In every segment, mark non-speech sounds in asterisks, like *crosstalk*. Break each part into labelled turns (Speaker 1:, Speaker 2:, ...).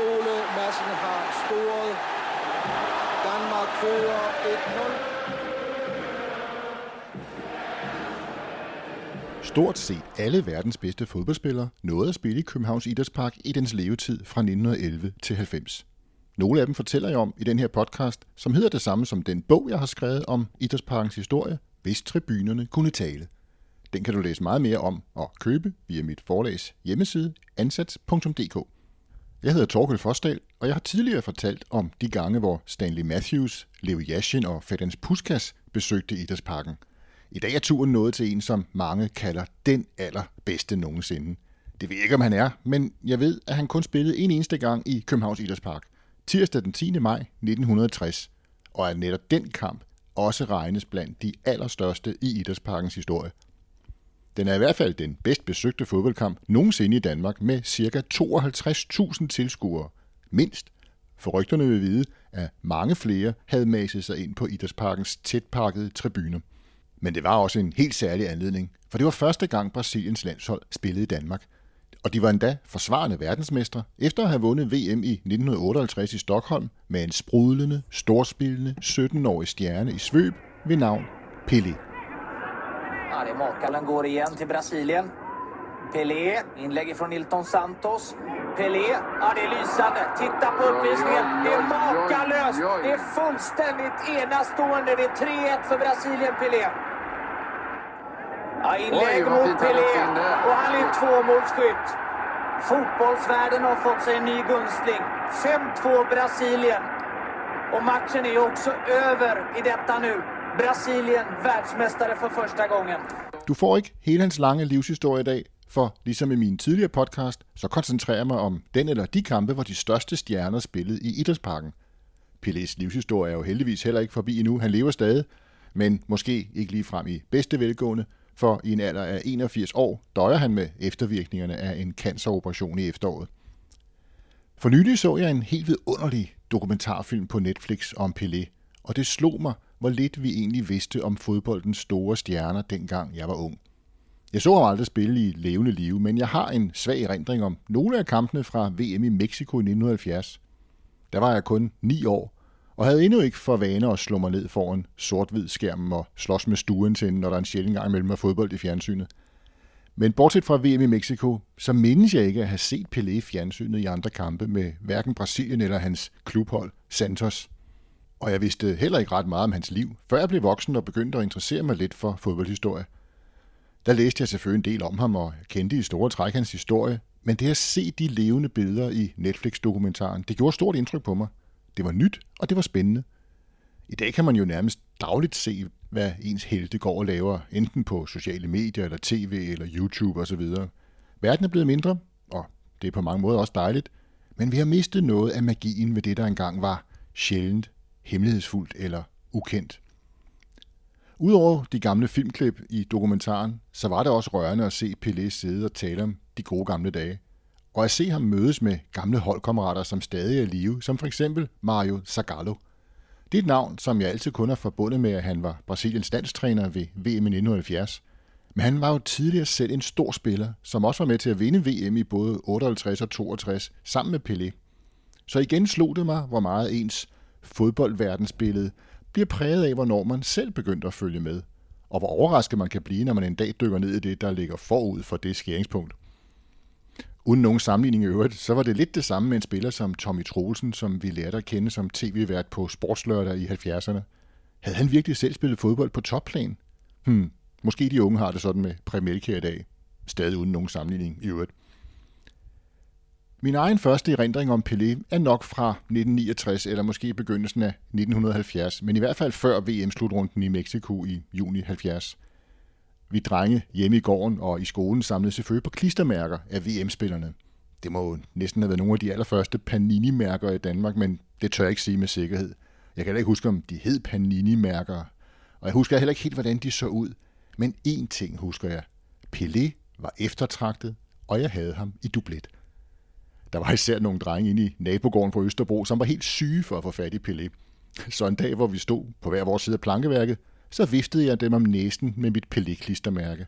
Speaker 1: Ståle Madsen har scoret. Danmark fører 1-0.
Speaker 2: Stort set alle verdens bedste fodboldspillere nåede at spille i Københavns Idrætspark i dens levetid fra 1911 til 90. Nogle af dem fortæller jeg om i den her podcast, som hedder det samme som den bog, jeg har skrevet om Idrætsparkens historie, hvis tribunerne kunne tale. Den kan du læse meget mere om og købe via mit forlags hjemmeside ansats.dk. Jeg hedder Torkel Forsdal, og jeg har tidligere fortalt om de gange, hvor Stanley Matthews, Leo Yashin og Ferenc Puskas besøgte Idrætsparken. I dag er turen nået til en, som mange kalder den allerbedste nogensinde. Det ved jeg ikke, om han er, men jeg ved, at han kun spillede en eneste gang i Københavns Idrætspark, tirsdag den 10. maj 1960, og at netop den kamp også regnes blandt de allerstørste i Idrætsparkens historie. Den er i hvert fald den bedst besøgte fodboldkamp nogensinde i Danmark med ca. 52.000 tilskuere. Mindst. For rygterne vil vide, at mange flere havde maset sig ind på Idrætsparkens tætpakkede tribuner. Men det var også en helt særlig anledning, for det var første gang Brasiliens landshold spillede i Danmark. Og de var endda forsvarende verdensmestre, efter at have vundet VM i 1958 i Stockholm med en sprudlende, storspillende 17-årig stjerne i svøb ved navn Pelé.
Speaker 3: Ja, det är Makallen går igen till Brasilien. Pelé, inlägg från Nilton Santos. Pelé, ja det är lysande. Titta på uppvisningen. Det är makalöst. Det är fullständigt enastående. Det är 3-1 för Brasilien, Pelé. Ja, inlägg
Speaker 4: Oj,
Speaker 3: mot Pelé och han är tvåmålsskytt. Fotbollsvärlden har fått sig en ny gunstling. 5-2 Brasilien. Och matchen är också över i detta nu. Brasilien världsmästare för första gången.
Speaker 2: Du får ikke hele hans lange livshistorie i dag, for ligesom i min tidligere podcast, så koncentrerer jeg mig om den eller de kampe, hvor de største stjerner spillede i Idrætsparken. Pelés livshistorie er jo heldigvis heller ikke forbi endnu. Han lever stadig, men måske ikke lige frem i bedste velgående, for i en alder af 81 år døjer han med eftervirkningerne af en canceroperation i efteråret. For nylig så jeg en helt vidunderlig dokumentarfilm på Netflix om Pelé, og det slog mig, hvor lidt vi egentlig vidste om fodboldens store stjerner, dengang jeg var ung. Jeg så ham aldrig spille i levende live, men jeg har en svag erindring om nogle af kampene fra VM i Mexico i 1970. Der var jeg kun 9 år, og havde endnu ikke for vane at slå mig ned foran sort-hvid skærmen og slås med stuen til, når der en sjældent gang imellem er fodbold i fjernsynet. Men bortset fra VM i Mexico, så mindes jeg ikke at have set Pelé i fjernsynet i andre kampe med hverken Brasilien eller hans klubhold Santos. Og jeg vidste heller ikke ret meget om hans liv, før jeg blev voksen og begyndte at interessere mig lidt for fodboldhistorie. Der læste jeg selvfølgelig en del om ham og kendte i store træk hans historie, men det at se de levende billeder i Netflix-dokumentaren, det gjorde stort indtryk på mig. Det var nyt, og det var spændende. I dag kan man jo nærmest dagligt se, hvad ens helte går og laver, enten på sociale medier, eller tv, eller YouTube osv. Verden er blevet mindre, og det er på mange måder også dejligt, men vi har mistet noget af magien ved det, der engang var sjældent, hemmelighedsfuldt eller ukendt. Udover de gamle filmklip i dokumentaren, så var det også rørende at se Pelé sidde og tale om de gode gamle dage. Og at se ham mødes med gamle holdkammerater, som stadig er i live, som for eksempel Mario Zagallo. Det er et navn, som jeg altid kun har forbundet med, at han var Brasiliens landstræner ved VM i 1970. Men han var jo tidligere selv en stor spiller, som også var med til at vinde VM i både 58 og 62 sammen med Pelé. Så igen slog det mig, hvor meget ens fodboldverdensbillede bliver præget af, hvornår man selv begyndte at følge med, og hvor overrasket man kan blive, når man en dag dykker ned i det, der ligger forud for det skæringspunkt. Uden nogen sammenligning i øvrigt, så var det lidt det samme med en spiller som Tommy Troelsen, som vi lærte at kende som tv-vært på Sportslørdag i 70'erne. Havde han virkelig selv spillet fodbold på topplan? Hmm, måske de unge har det sådan med Premier i dag. Stadig uden nogen sammenligning i øvrigt. Min egen første erindring om Pelé er nok fra 1969 eller måske begyndelsen af 1970, men i hvert fald før VM-slutrunden i Mexico i juni 70. Vi drenge hjemme i gården og i skolen samlede selvfølgelig på klistermærker af VM-spillerne. Det må jo næsten have været nogle af de allerførste Panini-mærker i Danmark, men det tør jeg ikke sige med sikkerhed. Jeg kan da ikke huske, om de hed Panini-mærker, og jeg husker heller ikke helt, hvordan de så ud. Men én ting husker jeg. Pelé var eftertragtet, og jeg havde ham i dublet. Der var især nogle drenge inde i nabogården på Østerbro, som var helt syge for at få fat i Pelé. Så en dag, hvor vi stod på hver vores side af plankeværket, så viftede jeg dem om næsen med mit Pelé-klistermærke,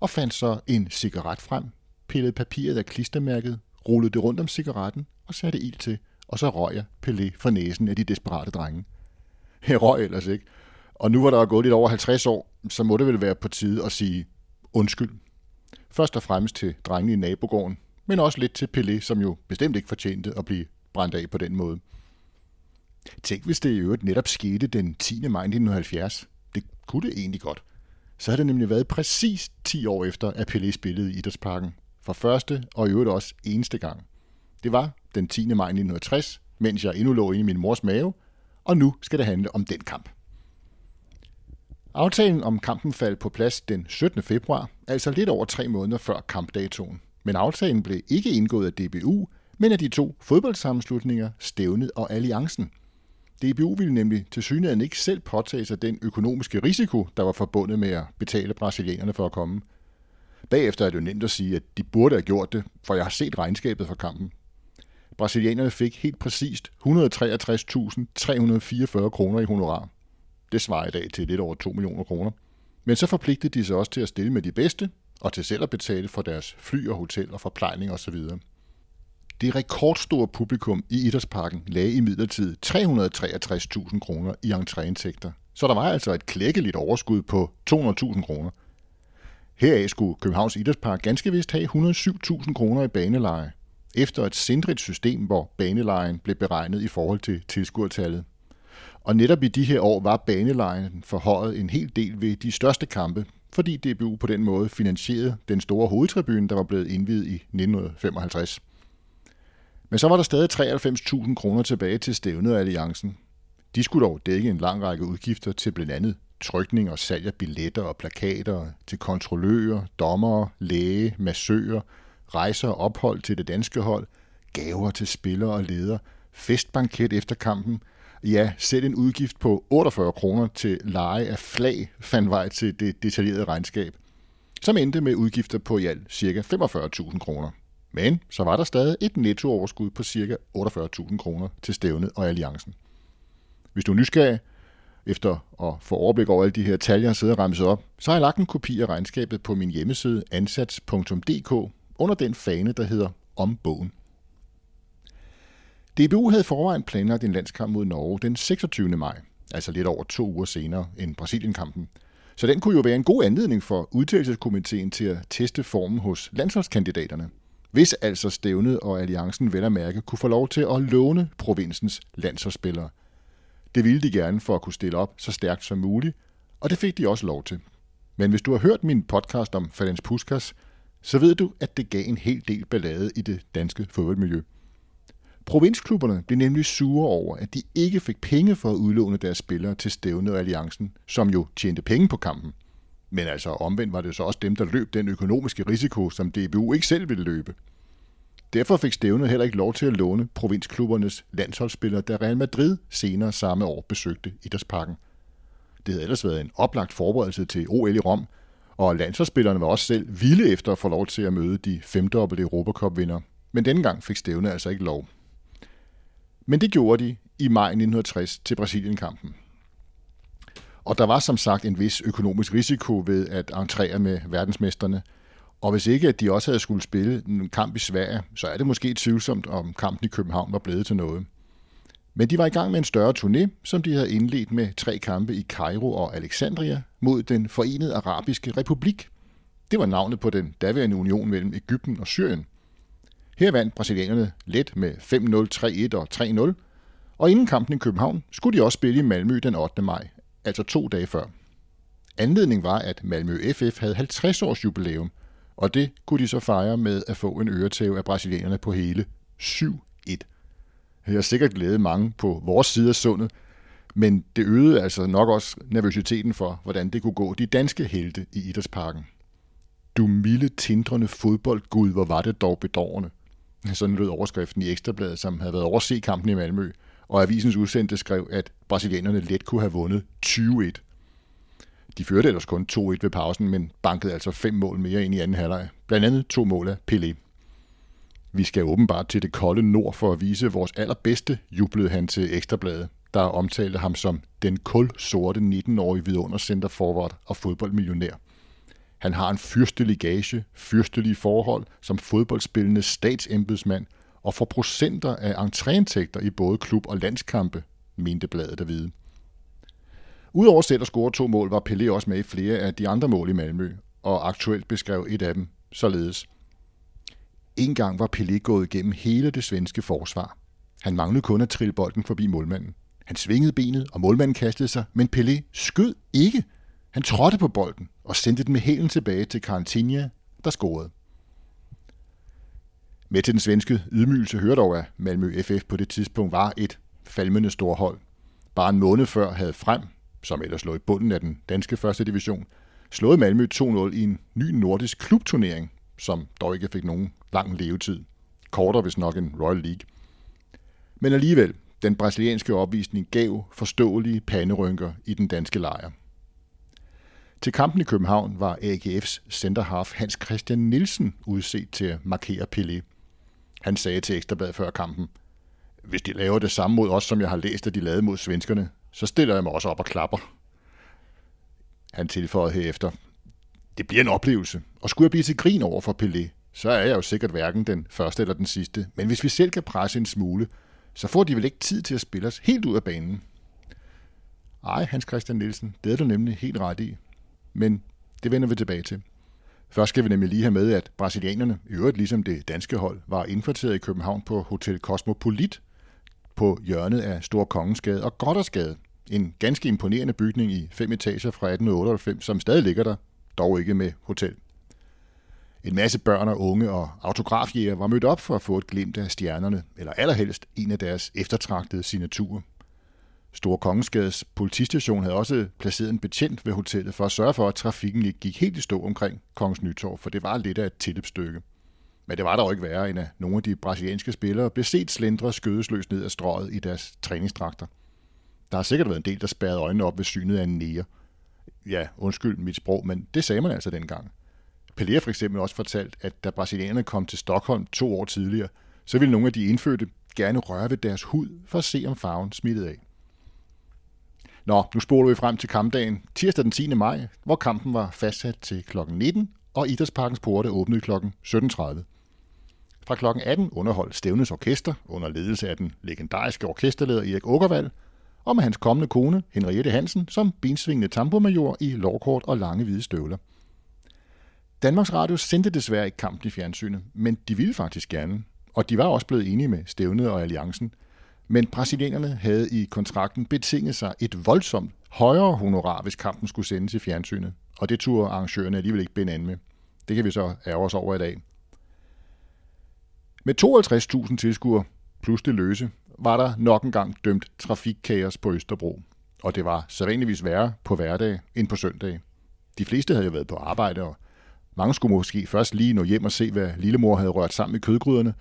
Speaker 2: og fandt så en cigaret frem, pillede papiret af klistermærket, rullede det rundt om cigaretten og satte ild til, og så røg jeg Pelé for næsen af de desperate drenge. Jeg røg ellers ikke, og nu var der gået lidt over 50 år, så må det vel være på tide at sige undskyld. Først og fremmest til drengene i nabogården, men også lidt til Pelé, som jo bestemt ikke fortjente at blive brændt af på den måde. Tænk, hvis det i øvrigt netop skete den 10. maj 1970. Det kunne det egentlig godt. Så havde det nemlig været præcis 10 år efter, at Pelé spillede i Idrætsparken. For første og i øvrigt også eneste gang. Det var den 10. maj 1960, mens jeg endnu lå inde i min mors mave, og nu skal det handle om den kamp. Aftalen om kampen faldt på plads den 17. februar, altså lidt over tre måneder før kampdatoen. Men aftalen blev ikke indgået af DBU, men af de to fodboldsammenslutninger, Stævnet og Alliancen. DBU ville nemlig til synligheden ikke selv påtage sig den økonomiske risiko, der var forbundet med at betale brasilianerne for at komme. Bagefter er det jo nemt at sige, at de burde have gjort det, for jeg har set regnskabet for kampen. Brasilianerne fik helt præcist 163.344 kroner i honorar. Det svarer i dag til lidt over 2 millioner kroner. Men så forpligtede de sig også til at stille med de bedste, og til selv at betale for deres fly og hotel og forplejning osv. Det rekordstore publikum i Idrætsparken lagde i midlertid 363.000 kroner i entréindtægter. Så der var altså et klækkeligt overskud på 200.000 kroner. Heraf skulle Københavns Idrætspark ganske vist have 107.000 kroner i baneleje, efter et sindrigt system, hvor banelejen blev beregnet i forhold til tilskuertallet. Og netop i de her år var banelejen forhøjet en hel del ved de største kampe, fordi DBU på den måde finansierede den store hovedtribune, der var blevet indvidet i 1955. Men så var der stadig 93.000 kroner tilbage til stævnet af alliancen. De skulle dog dække en lang række udgifter til blandt andet trykning og salg af billetter og plakater, til kontrollører, dommere, læge, massører, rejser og ophold til det danske hold, gaver til spillere og ledere, festbanket efter kampen, ja, selv en udgift på 48 kroner til leje af flag fandt vej til det detaljerede regnskab, som endte med udgifter på i alt ca. 45.000 kroner. Men så var der stadig et nettooverskud på ca. 48.000 kroner til stævnet og alliancen. Hvis du er nysgerrig efter at få overblik over alle de her tal, jeg sidder og ramset op, så har jeg lagt en kopi af regnskabet på min hjemmeside ansats.dk under den fane, der hedder Om bogen. DBU havde forvejen planlagt en landskamp mod Norge den 26. maj, altså lidt over to uger senere end Brasilienkampen. Så den kunne jo være en god anledning for udtalelseskomiteen til at teste formen hos landsholdskandidaterne. Hvis altså stævnet og alliancen vel at mærke kunne få lov til at låne provinsens landsholdsspillere. Det ville de gerne for at kunne stille op så stærkt som muligt, og det fik de også lov til. Men hvis du har hørt min podcast om Falens Puskas, så ved du, at det gav en hel del ballade i det danske fodboldmiljø. Provinsklubberne blev nemlig sure over, at de ikke fik penge for at udlåne deres spillere til stævnet og alliancen, som jo tjente penge på kampen. Men altså omvendt var det så også dem, der løb den økonomiske risiko, som DBU ikke selv ville løbe. Derfor fik stævnet heller ikke lov til at låne provinsklubbernes landsholdsspillere, da Real Madrid senere samme år besøgte Idrætsparken. Det havde ellers været en oplagt forberedelse til OL i Rom, og landsholdsspillerne var også selv vilde efter at få lov til at møde de femdobbelte Europacup-vinder. Men denne gang fik stævnet altså ikke lov. Men det gjorde de i maj 1960 til Brasilienkampen. Og der var som sagt en vis økonomisk risiko ved at entrere med verdensmesterne. Og hvis ikke at de også havde skulle spille en kamp i Sverige, så er det måske tvivlsomt, om kampen i København var blevet til noget. Men de var i gang med en større turné, som de havde indledt med tre kampe i Cairo og Alexandria mod den forenede arabiske republik. Det var navnet på den daværende union mellem Ægypten og Syrien – her vandt brasilianerne let med 5-0, 3-1 og 3-0, og inden kampen i København skulle de også spille i Malmø den 8. maj, altså to dage før. Anledningen var, at Malmø FF havde 50 års jubilæum, og det kunne de så fejre med at få en øretæve af brasilianerne på hele 7-1. Det har sikkert glædet mange på vores side af sundet, men det øgede altså nok også nervøsiteten for, hvordan det kunne gå de danske helte i Idrætsparken. Du milde, tindrende fodboldgud, hvor var det dog bedårende. Sådan lød overskriften i Ekstrabladet, som havde været overse kampen i Malmø, og avisens udsendte skrev, at brasilianerne let kunne have vundet 20-1. De førte ellers kun 2-1 ved pausen, men bankede altså fem mål mere ind i anden halvleg. Blandt andet to mål af Pelé. Vi skal åbenbart til det kolde nord for at vise vores allerbedste, jublede han til Ekstrabladet, der omtalte ham som den kul sorte 19-årige vidundercenter forward og fodboldmillionær. Han har en fyrstelig gage, fyrstelige forhold som fodboldspillende statsembedsmand og får procenter af entréindtægter i både klub og landskampe, mente bladet at vide. Udover selv at score to mål, var Pelé også med i flere af de andre mål i Malmø, og aktuelt beskrev et af dem således. En gang var Pelé gået igennem hele det svenske forsvar. Han manglede kun at trille bolden forbi målmanden. Han svingede benet, og målmanden kastede sig, men Pelé skød ikke. Han trådte på bolden og sendte den med hælen tilbage til Carantinha, der scorede. Med til den svenske ydmygelse hørte dog, at Malmø FF på det tidspunkt var et falmende storhold. Bare en måned før havde Frem, som ellers lå i bunden af den danske første division, slået Malmø 2-0 i en ny nordisk klubturnering, som dog ikke fik nogen lang levetid. Kortere hvis nok en Royal League. Men alligevel, den brasilianske opvisning gav forståelige panderynker i den danske lejr. Til kampen i København var AGF's centerhalf Hans Christian Nielsen udset til at markere Pelé. Han sagde til Ekstrabladet før kampen, hvis de laver det samme mod os, som jeg har læst, at de lavede mod svenskerne, så stiller jeg mig også op og klapper. Han tilføjede herefter, det bliver en oplevelse, og skulle jeg blive til grin over for Pelé, så er jeg jo sikkert hverken den første eller den sidste. Men hvis vi selv kan presse en smule, så får de vel ikke tid til at spille os helt ud af banen. Ej, Hans Christian Nielsen, det er du nemlig helt ret i. Men det vender vi tilbage til. Først skal vi nemlig lige have med, at brasilianerne, i øvrigt ligesom det danske hold, var indkvarteret i København på Hotel Cosmopolit på hjørnet af Stor Kongensgade og Goddersgade. En ganske imponerende bygning i fem etager fra 1898, som stadig ligger der, dog ikke med hotel. En masse børn og unge og autografjæger var mødt op for at få et glimt af stjernerne, eller allerhelst en af deres eftertragtede signaturer. Store Kongensgades politistation havde også placeret en betjent ved hotellet for at sørge for, at trafikken ikke gik helt i stå omkring Kongens Nytorv, for det var lidt af et tilløbsstykke. Men det var dog ikke værre, end at nogle af de brasilianske spillere blev set slendre skødesløs ned ad strøget i deres træningsdragter. Der har sikkert været en del, der spærrede øjnene op ved synet af en nære. Ja, undskyld mit sprog, men det sagde man altså dengang. Pelé for eksempel også fortalt, at da brasilianerne kom til Stockholm to år tidligere, så ville nogle af de indfødte gerne røre ved deres hud for at se, om farven smittede af. Nå, nu spoler vi frem til kampdagen tirsdag den 10. maj, hvor kampen var fastsat til kl. 19, og Idrætsparkens porte åbnede kl. 17.30. Fra kl. 18 underholdt Stævnes Orkester under ledelse af den legendariske orkesterleder Erik Åkervald, og med hans kommende kone Henriette Hansen som bensvingende tambomajor i lovkort og lange hvide støvler. Danmarks Radio sendte desværre ikke kampen i fjernsynet, men de ville faktisk gerne, og de var også blevet enige med Stævnet og Alliancen. Men brasilianerne havde i kontrakten betinget sig et voldsomt højere honorar, hvis kampen skulle sendes i fjernsynet, og det turde arrangørerne alligevel ikke binde an med. Det kan vi så ærge os over i dag. Med 52.000 tilskuere plus det løse, var der nok engang dømt trafikkaos på Østerbro. Og det var sædvanligvis værre på hverdag end på søndag. De fleste havde jo været på arbejde, og mange skulle måske først lige nå hjem og se, hvad lillemor havde rørt sammen i kødgryderne.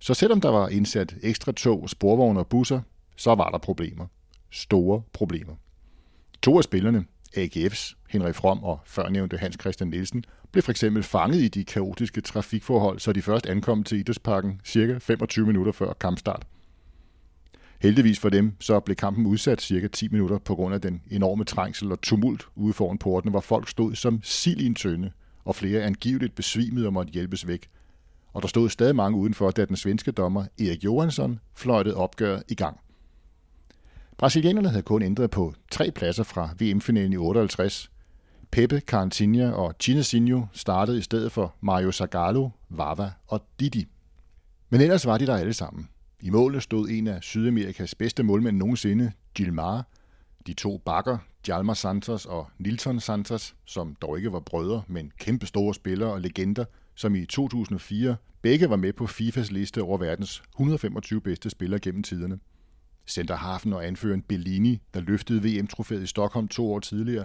Speaker 2: Så selvom der var indsat ekstra tog, sporvogne og busser, så var der problemer. Store problemer. To af spillerne, AGF's Henrik From og førnævnte Hans Christian Nielsen, blev for eksempel fanget i de kaotiske trafikforhold, så de først ankom til idrætsparken cirka 25 minutter før kampstart. Heldigvis for dem, så blev kampen udsat cirka 10 minutter på grund af den enorme trængsel og tumult ude foran porten, hvor folk stod som sild i en tønde, og flere angiveligt besvimede og måtte hjælpes væk. Og der stod stadig mange udenfor, da den svenske dommer Erik Johansson fløjtede opgøret i gang. Brasilianerne havde kun ændret på tre pladser fra VM-finalen i 58. Pepe, Carantinha og Chinesinho startede i stedet for Mario Zagallo, Vava og Didi. Men ellers var de der alle sammen. I målet stod en af Sydamerikas bedste målmænd nogensinde, Gilmar. De to bakker, Jalmar Santos og Nilton Santos, som dog ikke var brødre, men kæmpe store spillere og legender, som i 2004 begge var med på FIFAs liste over verdens 125 bedste spillere gennem tiderne. Centerhafen og anføreren Bellini, der løftede VM-trofæet i Stockholm to år tidligere.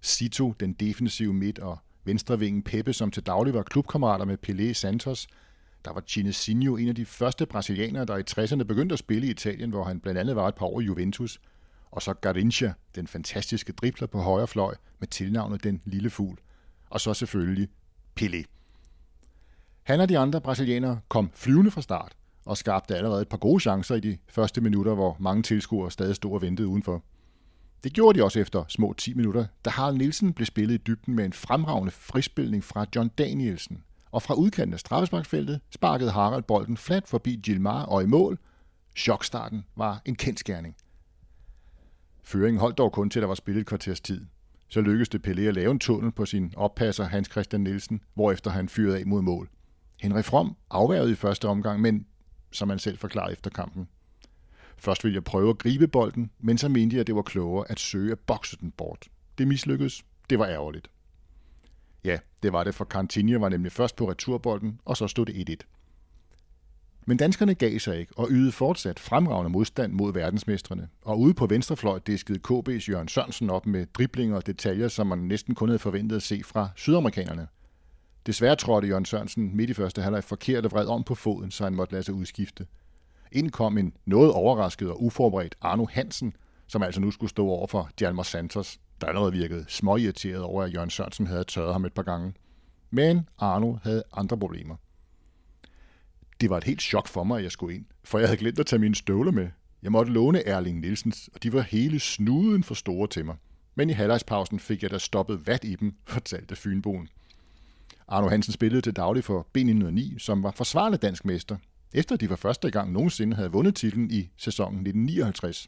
Speaker 2: Sito, den defensive midt- og venstrevingen Pepe, som til daglig var klubkammerater med Pelé Santos – der var Chinesinho, en af de første brasilianere, der i 60'erne begyndte at spille i Italien, hvor han blandt andet var et par år i Juventus. Og så Garincha, den fantastiske dribler på højre fløj med tilnavnet Den Lille Fugl. Og så selvfølgelig Pelé. Han og de andre brasilianere kom flyvende fra start og skabte allerede et par gode chancer i de første minutter, hvor mange tilskuere stadig stod og ventede udenfor. Det gjorde de også efter små 10 minutter, da Harald Nielsen blev spillet i dybden med en fremragende frispilning fra John Danielsen. Og fra udkanten af straffesparksfeltet sparkede Harald bolden flat forbi Gilmar og i mål. Chokstarten var en kendskærning. Føringen holdt dog kun til, der var spillet et kvarters tid. Så lykkedes det Pelé at lave en tunnel på sin oppasser Hans Christian Nielsen, hvorefter han fyrede af mod mål. Henrik From afværgede i første omgang, men som han selv forklarede efter kampen. Først ville jeg prøve at gribe bolden, men så mente jeg, at det var klogere at søge at bokse den bort. Det mislykkedes. Det var ærgerligt. Ja, det var det, for Cantinho var nemlig først på returbolden, og så stod det 1-1. Men danskerne gav sig ikke og ydede fortsat fremragende modstand mod verdensmestrene. Og ude på venstrefløj diskede KB's Jørgen Sørensen op med driblinger og detaljer, som man næsten kun havde forventet at se fra sydamerikanerne. Desværre trådte Jørgen Sørensen midt i første halvleg forkert og vred om på foden, så han måtte lade sig udskifte. Ind kom en noget overrasket og uforberedt Arno Hansen, som altså nu skulle stå over for Hjalmar Santos, der allerede virkede småirriteret over, at Jørgen Sørensen havde tørret ham et par gange. Men Arno havde andre problemer. Det var et helt chok for mig, at jeg skulle ind, for jeg havde glemt at tage mine støvler med. Jeg måtte låne Erling Nielsens, og de var hele snuden for store til mig. Men i halvlejspausen fik jeg da stoppet vat i dem, fortalte Fynboen. Arno Hansen spillede til daglig for B909, som var forsvarende dansk mester, efter de for første gang nogensinde havde vundet titlen i sæsonen 1959.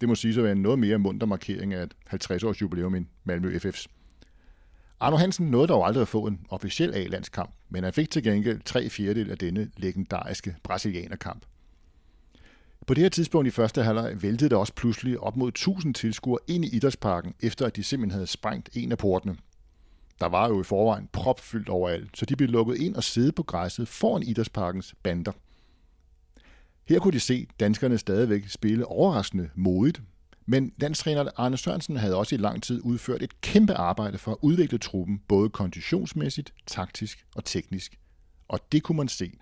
Speaker 2: Det må sige at være en noget mere munter markering af et 50-års jubilæum i Malmø FF's. Arno Hansen nåede dog aldrig at få en officiel A-landskamp, men han fik til gengæld tre fjerdedel af denne legendariske brasilianerkamp. På det her tidspunkt i første halvleg væltede der også pludselig op mod 1000 tilskuere ind i idrætsparken, efter at de simpelthen havde sprængt en af portene. Der var jo i forvejen propfyldt overalt, så de blev lukket ind og sidde på græsset foran idrætsparkens bander. Her kunne de se danskerne stadigvæk spille overraskende modigt, men landstræner Arne Sørensen havde også i lang tid udført et kæmpe arbejde for at udvikle truppen, både konditionsmæssigt, taktisk og teknisk. Og det kunne man se.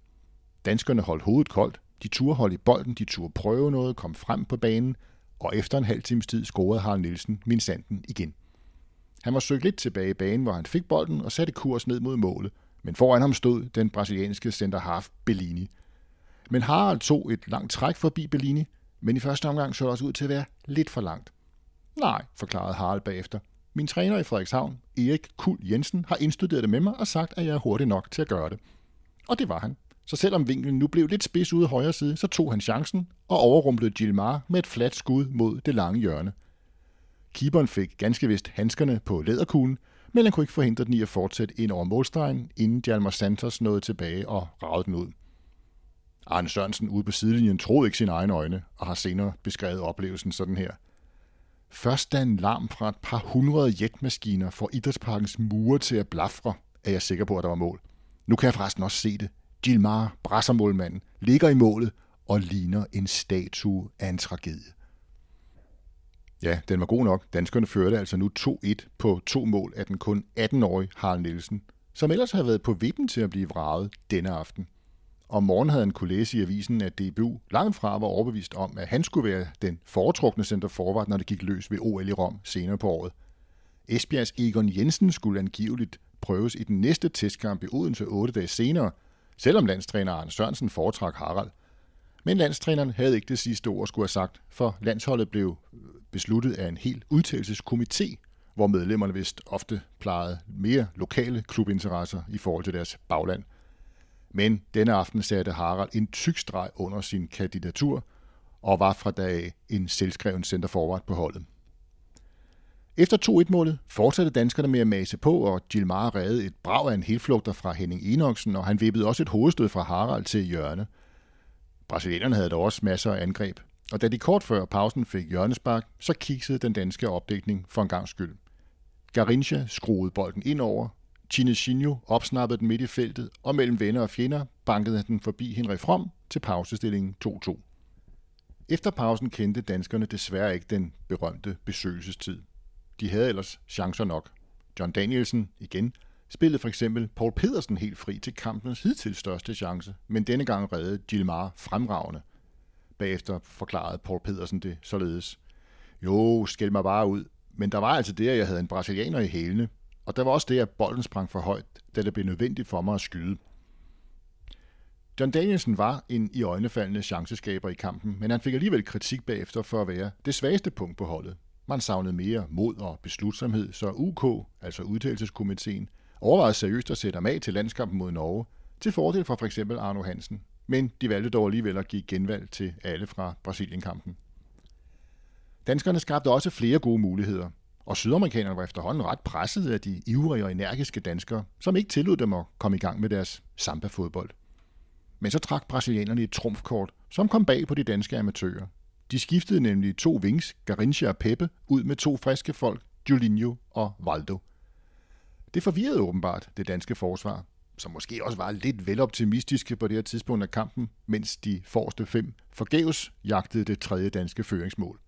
Speaker 2: Danskerne holdt hovedet koldt, de turde holde i bolden, de turde prøve noget, kom frem på banen, og efter en halv times tid scorede Harald Nielsen min sanden igen. Han var søgt lidt tilbage i banen, hvor han fik bolden og satte kurs ned mod målet, men foran ham stod den brasilianske center half Bellini. Men Harald tog et langt træk forbi Bellini, men i første omgang så det også ud til at være lidt for langt. Nej, forklarede Harald bagefter. Min træner i Frederikshavn, Erik Kul Jensen, har indstuderet det med mig og sagt, at jeg er hurtig nok til at gøre det. Og det var han. Så selvom vinklen nu blev lidt spids ude højre side, så tog han chancen og overrumplede Gilmar med et fladt skud mod det lange hjørne. Keeperen fik ganske vist handskerne på læderkuglen, men han kunne ikke forhindre den i at fortsætte ind over målstregen, inden Hjalmar Santos nåede tilbage og ragede den ud. Arne Sørensen ude på sidelinjen troede ikke sine egne øjne, og har senere beskrevet oplevelsen sådan her. Først da en larm fra et par hundrede jetmaskiner får idrætsparkens mure til at blafre, er jeg sikker på, at der var mål. Nu kan jeg forresten også se det. Gilmar, brassermålmanden, ligger i målet og ligner en statue af en tragedie. Ja, den var god nok. Danskerne førte altså nu 2-1 på to mål af den kun 18-årige Harald Nielsen, som ellers havde været på vippen til at blive vraget denne aften. Om morgenen havde han kunne læse i avisen, at DBU langt fra var overbevist om, at han skulle være den foretrukne center forward, når det gik løs ved OL i Rom senere på året. Esbjergs Egon Jensen skulle angiveligt prøves i den næste testkamp i Odense otte dage senere, selvom landstræner Arne Sørensen foretrak Harald. Men landstræneren havde ikke det sidste ord skulle have sagt, for landsholdet blev besluttet af en helt udtalelseskomité, hvor medlemmerne vist ofte plejede mere lokale klubinteresser i forhold til deres bagland. Men denne aften satte Harald en tyk streg under sin kandidatur og var fra dag en selvskreven centerforward på holdet. Efter 2-1-målet fortsatte danskerne med at mase på, og Gilmar redde et brag af en helflugter fra Henning Enoksen, og han vippede også et hovedstød fra Harald til hjørne. Brasilianerne havde dog også masser af angreb, og da de kort før pausen fik hjørnespark, så kiksede den danske opdækning for en gang skyld. Garincha skruede bolden ind over, Chinesinho opsnappede den midt i feltet, og mellem venner og fjender bankede den forbi Henrik From til pausestillingen 2-2. Efter pausen kendte danskerne desværre ikke den berømte besøgelsestid. De havde ellers chancer nok. John Danielsen, igen, spillede for eksempel Paul Pedersen helt fri til kampens hidtil største chance, men denne gang reddede Gilmar fremragende. Bagefter forklarede Paul Pedersen det således. Jo, skæld mig bare ud. Men der var altså det, at jeg havde en brasilianer i hælene, og der var også det, at bolden sprang for højt, da det blev nødvendigt for mig at skyde. John Danielsen var en i øjnefaldende chanceskaber i kampen, men han fik alligevel kritik bagefter for at være det svageste punkt på holdet. Man savnede mere mod og beslutsomhed, så UK, altså udtalelseskomiteen, overvejede seriøst at sætte ham af til landskampen mod Norge, til fordel for f.eks. Arno Hansen. Men de valgte dog alligevel at give genvalg til alle fra Brasilienkampen. Danskerne skabte også flere gode muligheder, og sydamerikanerne var efterhånden ret presset af de ivrige og energiske danskere, som ikke tillod dem at komme i gang med deres samba-fodbold. Men så trak brasilianerne et trumfkort, som kom bag på de danske amatører. De skiftede nemlig to wings, Garincha og Peppe, ud med to friske folk, Julinho og Valdo. Det forvirrede åbenbart det danske forsvar, som måske også var lidt veloptimistiske på det her tidspunkt af kampen, mens de forreste fem forgæves jagtede det tredje danske føringsmål.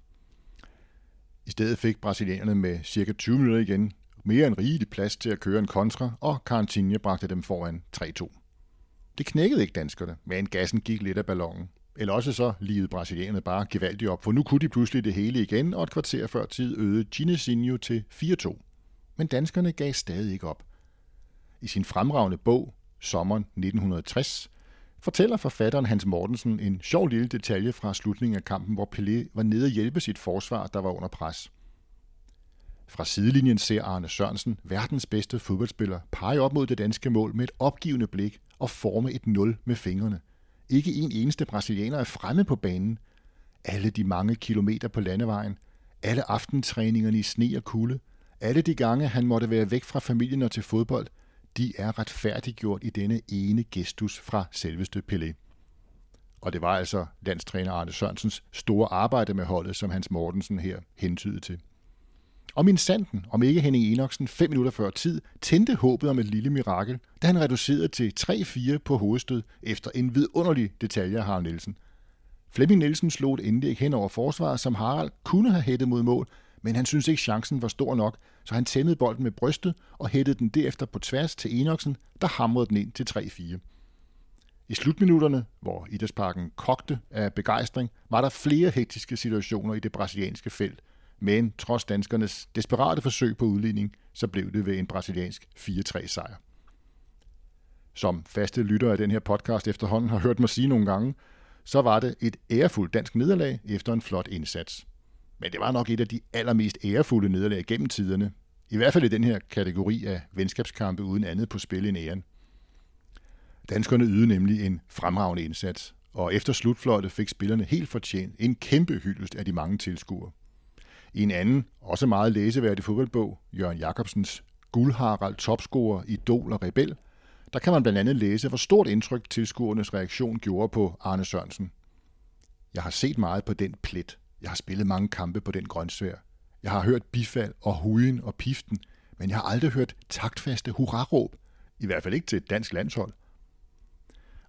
Speaker 2: I stedet fik brasilianerne med cirka 20 minutter igen mere end rigeligt plads til at køre en kontra, og Carantinha bragte dem foran 3-2. Det knækkede ikke danskerne, men gassen gik lidt af ballonen. Eller også så livede brasilianerne bare gevaldigt op, for nu kunne de pludselig det hele igen, og et kvarter før tid øgede Ginesinho til 4-2. Men danskerne gav stadig ikke op. I sin fremragende bog, Sommeren 1960, fortæller forfatteren Hans Mortensen en sjov lille detalje fra slutningen af kampen, hvor Pelé var nede og hjælpe sit forsvar, der var under pres. Fra sidelinjen ser Arne Sørensen, verdens bedste fodboldspiller, pege op mod det danske mål med et opgivende blik og forme et nul med fingrene. Ikke en eneste brasilianer er fremme på banen. Alle de mange kilometer på landevejen, alle aftentræningerne i sne og kulde, alle de gange han måtte være væk fra familien og til fodbold, de er retfærdiggjort i denne ene gestus fra selveste Pelé. Og det var altså landstræner Arne Sørensens store arbejde med holdet, som Hans Mortensen her hentydede til. Og min sanden, om ikke Henning Enoksen fem minutter før tid, tændte håbet om et lille mirakel, da han reducerede til 3-4 på hovedstød efter en vidunderlig detalje af Harald Nielsen. Flemming Nielsen slog et indlæg hen over forsvaret, som Harald kunne have hættet mod mål, men han synes ikke chancen var stor nok, så han tæmmede bolden med brystet og hættede den derefter på tværs til Enoksen, der hamrede den ind til 3-4. I slutminutterne, hvor Idrætsparken kogte af begejstring, var der flere hektiske situationer i det brasilianske felt, men trods danskernes desperate forsøg på udligning, så blev det ved en brasiliansk 4-3 sejr. Som faste lyttere af den her podcast efterhånden har hørt mig sige nogle gange, så var det et ærefuldt dansk nederlag efter en flot indsats. Men det var nok et af de allermest ærefulde nederlag gennem tiderne. I hvert fald i den her kategori af venskabskampe uden andet på spil end æren. Danskerne ydede nemlig en fremragende indsats, og efter slutfløjtet fik spillerne helt fortjent en kæmpe hyldest af de mange tilskuere. I en anden, også meget læseværdig fodboldbog, Jørgen Jacobsens Guldharald topscorer, idol og rebel, der kan man blandt andet læse, hvor stort indtryk tilskuernes reaktion gjorde på Arne Sørensen. Jeg har set meget på den plet. Jeg har spillet mange kampe på den grøntsvær. Jeg har hørt bifald og hujen og piften, men jeg har aldrig hørt taktfaste hurraråb. I hvert fald ikke til et dansk landshold.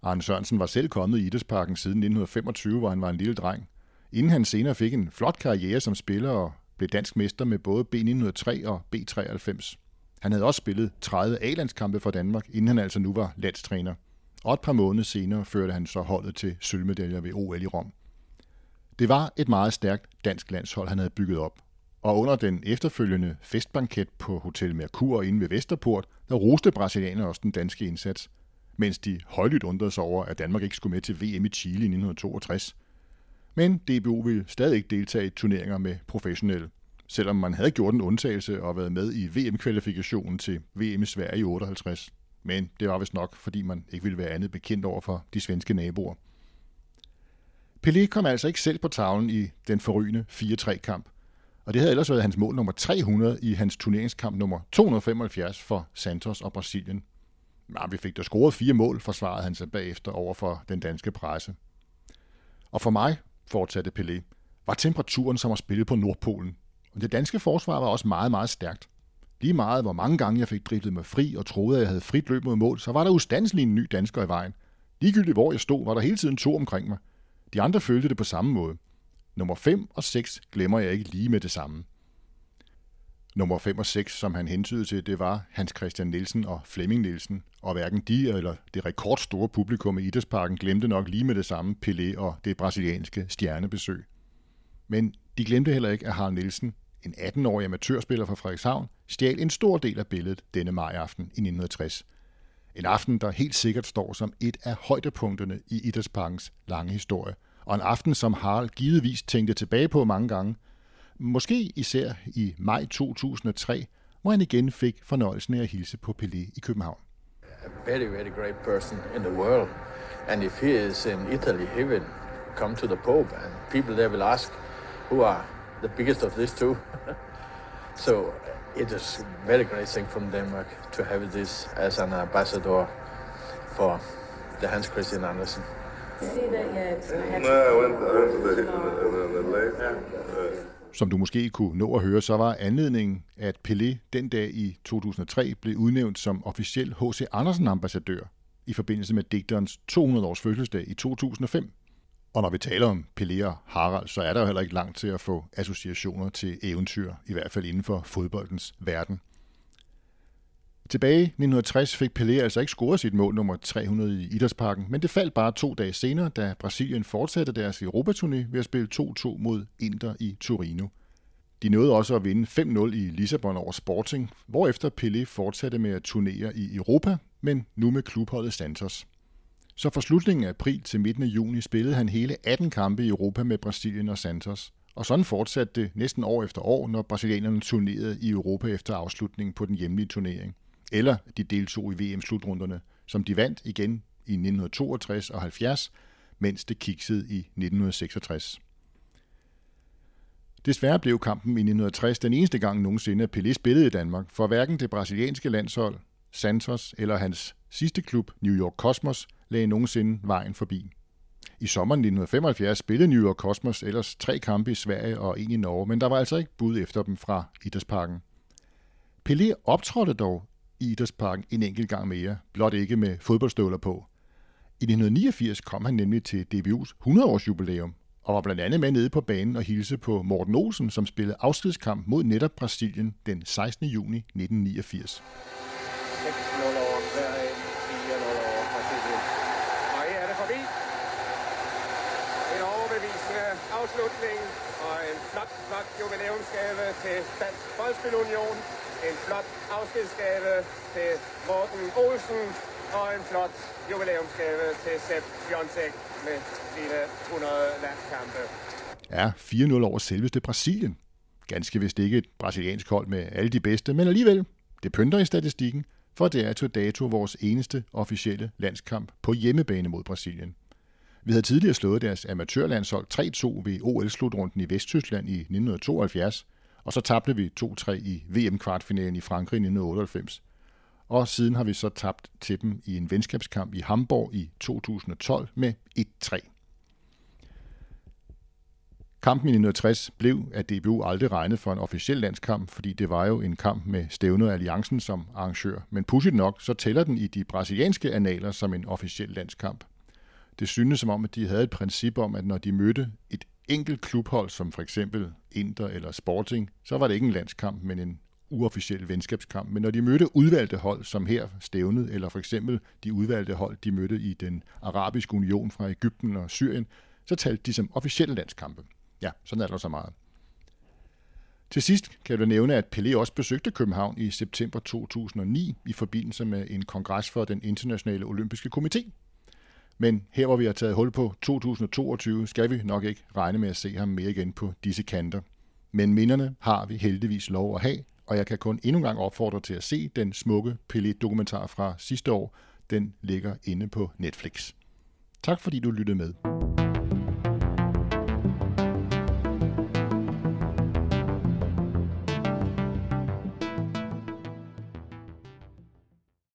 Speaker 2: Arne Sørensen var selv kommet i Idrætsparken siden 1925, hvor han var en lille dreng. Inden han senere fik en flot karriere som spiller og blev dansk mester med både B903 og B93. Han havde også spillet 30 A-landskampe for Danmark, inden han altså nu var landstræner. Og et par måneder senere førte han så holdet til sølvmedaljer ved OL i Rom. Det var et meget stærkt dansk landshold, han havde bygget op. Og under den efterfølgende festbanket på Hotel Merkur inde ved Vesterport, der roste brasilianerne også den danske indsats, mens de højlydt undrede sig over, at Danmark ikke skulle med til VM i Chile i 1962. Men DBU ville stadig ikke deltage i turneringer med professionelle, selvom man havde gjort en undtagelse og været med i VM-kvalifikationen til VM i Sverige i 58. Men det var vist nok, fordi man ikke ville være andet bekendt over for de svenske naboer. Pelé kom altså ikke selv på tavlen i den forrygende 4-3-kamp, og det havde ellers været hans mål nummer 300 i hans turneringskamp nummer 275 for Santos og Brasilien. Men vi fik da scoret fire mål, forsvarede han sig bagefter over for den danske presse. Og for mig, fortsatte Pelé, var temperaturen som at spille på Nordpolen. Og det danske forsvar var også meget, meget stærkt. Lige meget, hvor mange gange jeg fik driblet mig fri og troede, at jeg havde frit løb mod mål, så var der ustandselig en ny dansker i vejen. Ligegyldigt hvor jeg stod, var der hele tiden to omkring mig. De andre følte det på samme måde. Nummer 5 og 6 glemmer jeg ikke lige med det samme. Nummer 5 og 6, som han hentydede til, det var Hans Christian Nielsen og Flemming Nielsen, og hverken de eller det rekordstore publikum i Idrætsparken glemte nok lige med det samme Pelé og det brasilianske stjernebesøg. Men de glemte heller ikke, at Harald Nielsen, en 18-årig amatørspiller fra Frederikshavn, stjal en stor del af billedet denne majaften i 1960. En aften, der helt sikkert står som et af højdepunkterne i Idrætsparkens lange historie, og en aften, som Harald givetvis tænkte tilbage på mange gange, Måske især i maj 2003, hvor han igen fik fornøjelsen af at hilse på Pelé i København.
Speaker 4: A very, very great person in the world. And if he is in Italy, he will come to the Pope, and people there will ask, who are the biggest of these two? *laughs* so it is a very great thing from Denmark to have this as an ambassador for the Hans Christian Andersen.
Speaker 2: Som du måske kunne nå at høre, så var anledningen, at Pelé den dag i 2003 blev udnævnt som officiel H.C. Andersen-ambassadør i forbindelse med digterens 200-års fødselsdag i 2005. Og når vi taler om Pelé og Harald, så er der jo heller ikke langt til at få associationer til eventyr, i hvert fald inden for fodboldens verden. Tilbage i 1960 fik Pelé altså ikke scoret sit mål nummer 300 i Idrætsparken, men det faldt bare to dage senere, da Brasilien fortsatte deres Europaturné ved at spille 2-2 mod Inter i Torino. De nåede også at vinde 5-0 i Lissabon over Sporting, hvorefter Pelé fortsatte med at turnere i Europa, men nu med klubholdet Santos. Så fra slutningen af april til midten af juni spillede han hele 18 kampe i Europa med Brasilien og Santos. Og sådan fortsatte det næsten år efter år, når brasilianerne turnerede i Europa efter afslutningen på den hjemlige turnering. Eller de deltog i VM-slutrunderne, som de vandt igen i 1962 og 70, mens det kiksede i 1966. Desværre blev kampen i 1960 den eneste gang nogensinde, at Pelé spillede i Danmark, for hverken det brasilianske landshold, Santos eller hans sidste klub, New York Cosmos, lagde nogensinde vejen forbi. I sommeren 1975 spillede New York Cosmos ellers tre kampe i Sverige og en i Norge, men der var altså ikke bud efter dem fra Idrætsparken. Pelé optrådte dog i Idrætsparken en enkelt gang mere, blot ikke med fodboldstøvler på. I 1989 kom han nemlig til DBU's 100-års jubilæum, og var blandt andet med nede på banen og hilse på Morten Olsen, som spillede afskedskamp mod netop Brasilien den 16. juni 1989.
Speaker 5: afslutning og en flot, flot jubilæumsgave til Dansk Boldspilunion. En flot afskedsgave til Morten Olsen og en flot jubilæumsgave til Sepp Jonsek med sine 100 landskampe.
Speaker 2: Ja, 4-0 over selveste Brasilien. Ganske vist ikke et brasiliansk hold med alle de bedste, men alligevel, det pynter i statistikken, for det er til dato vores eneste officielle landskamp på hjemmebane mod Brasilien. Vi havde tidligere slået deres amatørlandshold 3-2 ved OL-slutrunden i Vesttyskland i 1972, og så tabte vi 2-3 i VM-kvartfinalen i Frankrig i 1998. Og siden har vi så tabt til dem i en venskabskamp i Hamburg i 2012 med 1-3. Kampen i 1960 blev af DBU aldrig regnet for en officiel landskamp, fordi det var jo en kamp med Stævne Alliancen som arrangør. Men pudsigt nok, så tæller den i de brasilianske analer som en officiel landskamp. Det synes som om, at de havde et princip om, at når de mødte et enkelt klubhold, som for eksempel Inter eller Sporting, så var det ikke en landskamp, men en uofficiel venskabskamp. Men når de mødte udvalgte hold, som her stævnet, eller for eksempel de udvalgte hold, de mødte i den arabiske union fra Ægypten og Syrien, så talte de som officielle landskampe. Ja, sådan er der så meget. Til sidst kan jeg nævne, at Pelé også besøgte København i september 2009 i forbindelse med en kongres for den internationale olympiske komité, men her hvor vi har taget hul på 2022, skal vi nok ikke regne med at se ham mere igen på disse kanter. Men minderne har vi heldigvis lov at have, og jeg kan kun endnu en gang opfordre til at se den smukke Pelé-dokumentar fra sidste år. Den ligger inde på Netflix. Tak fordi du lyttede med.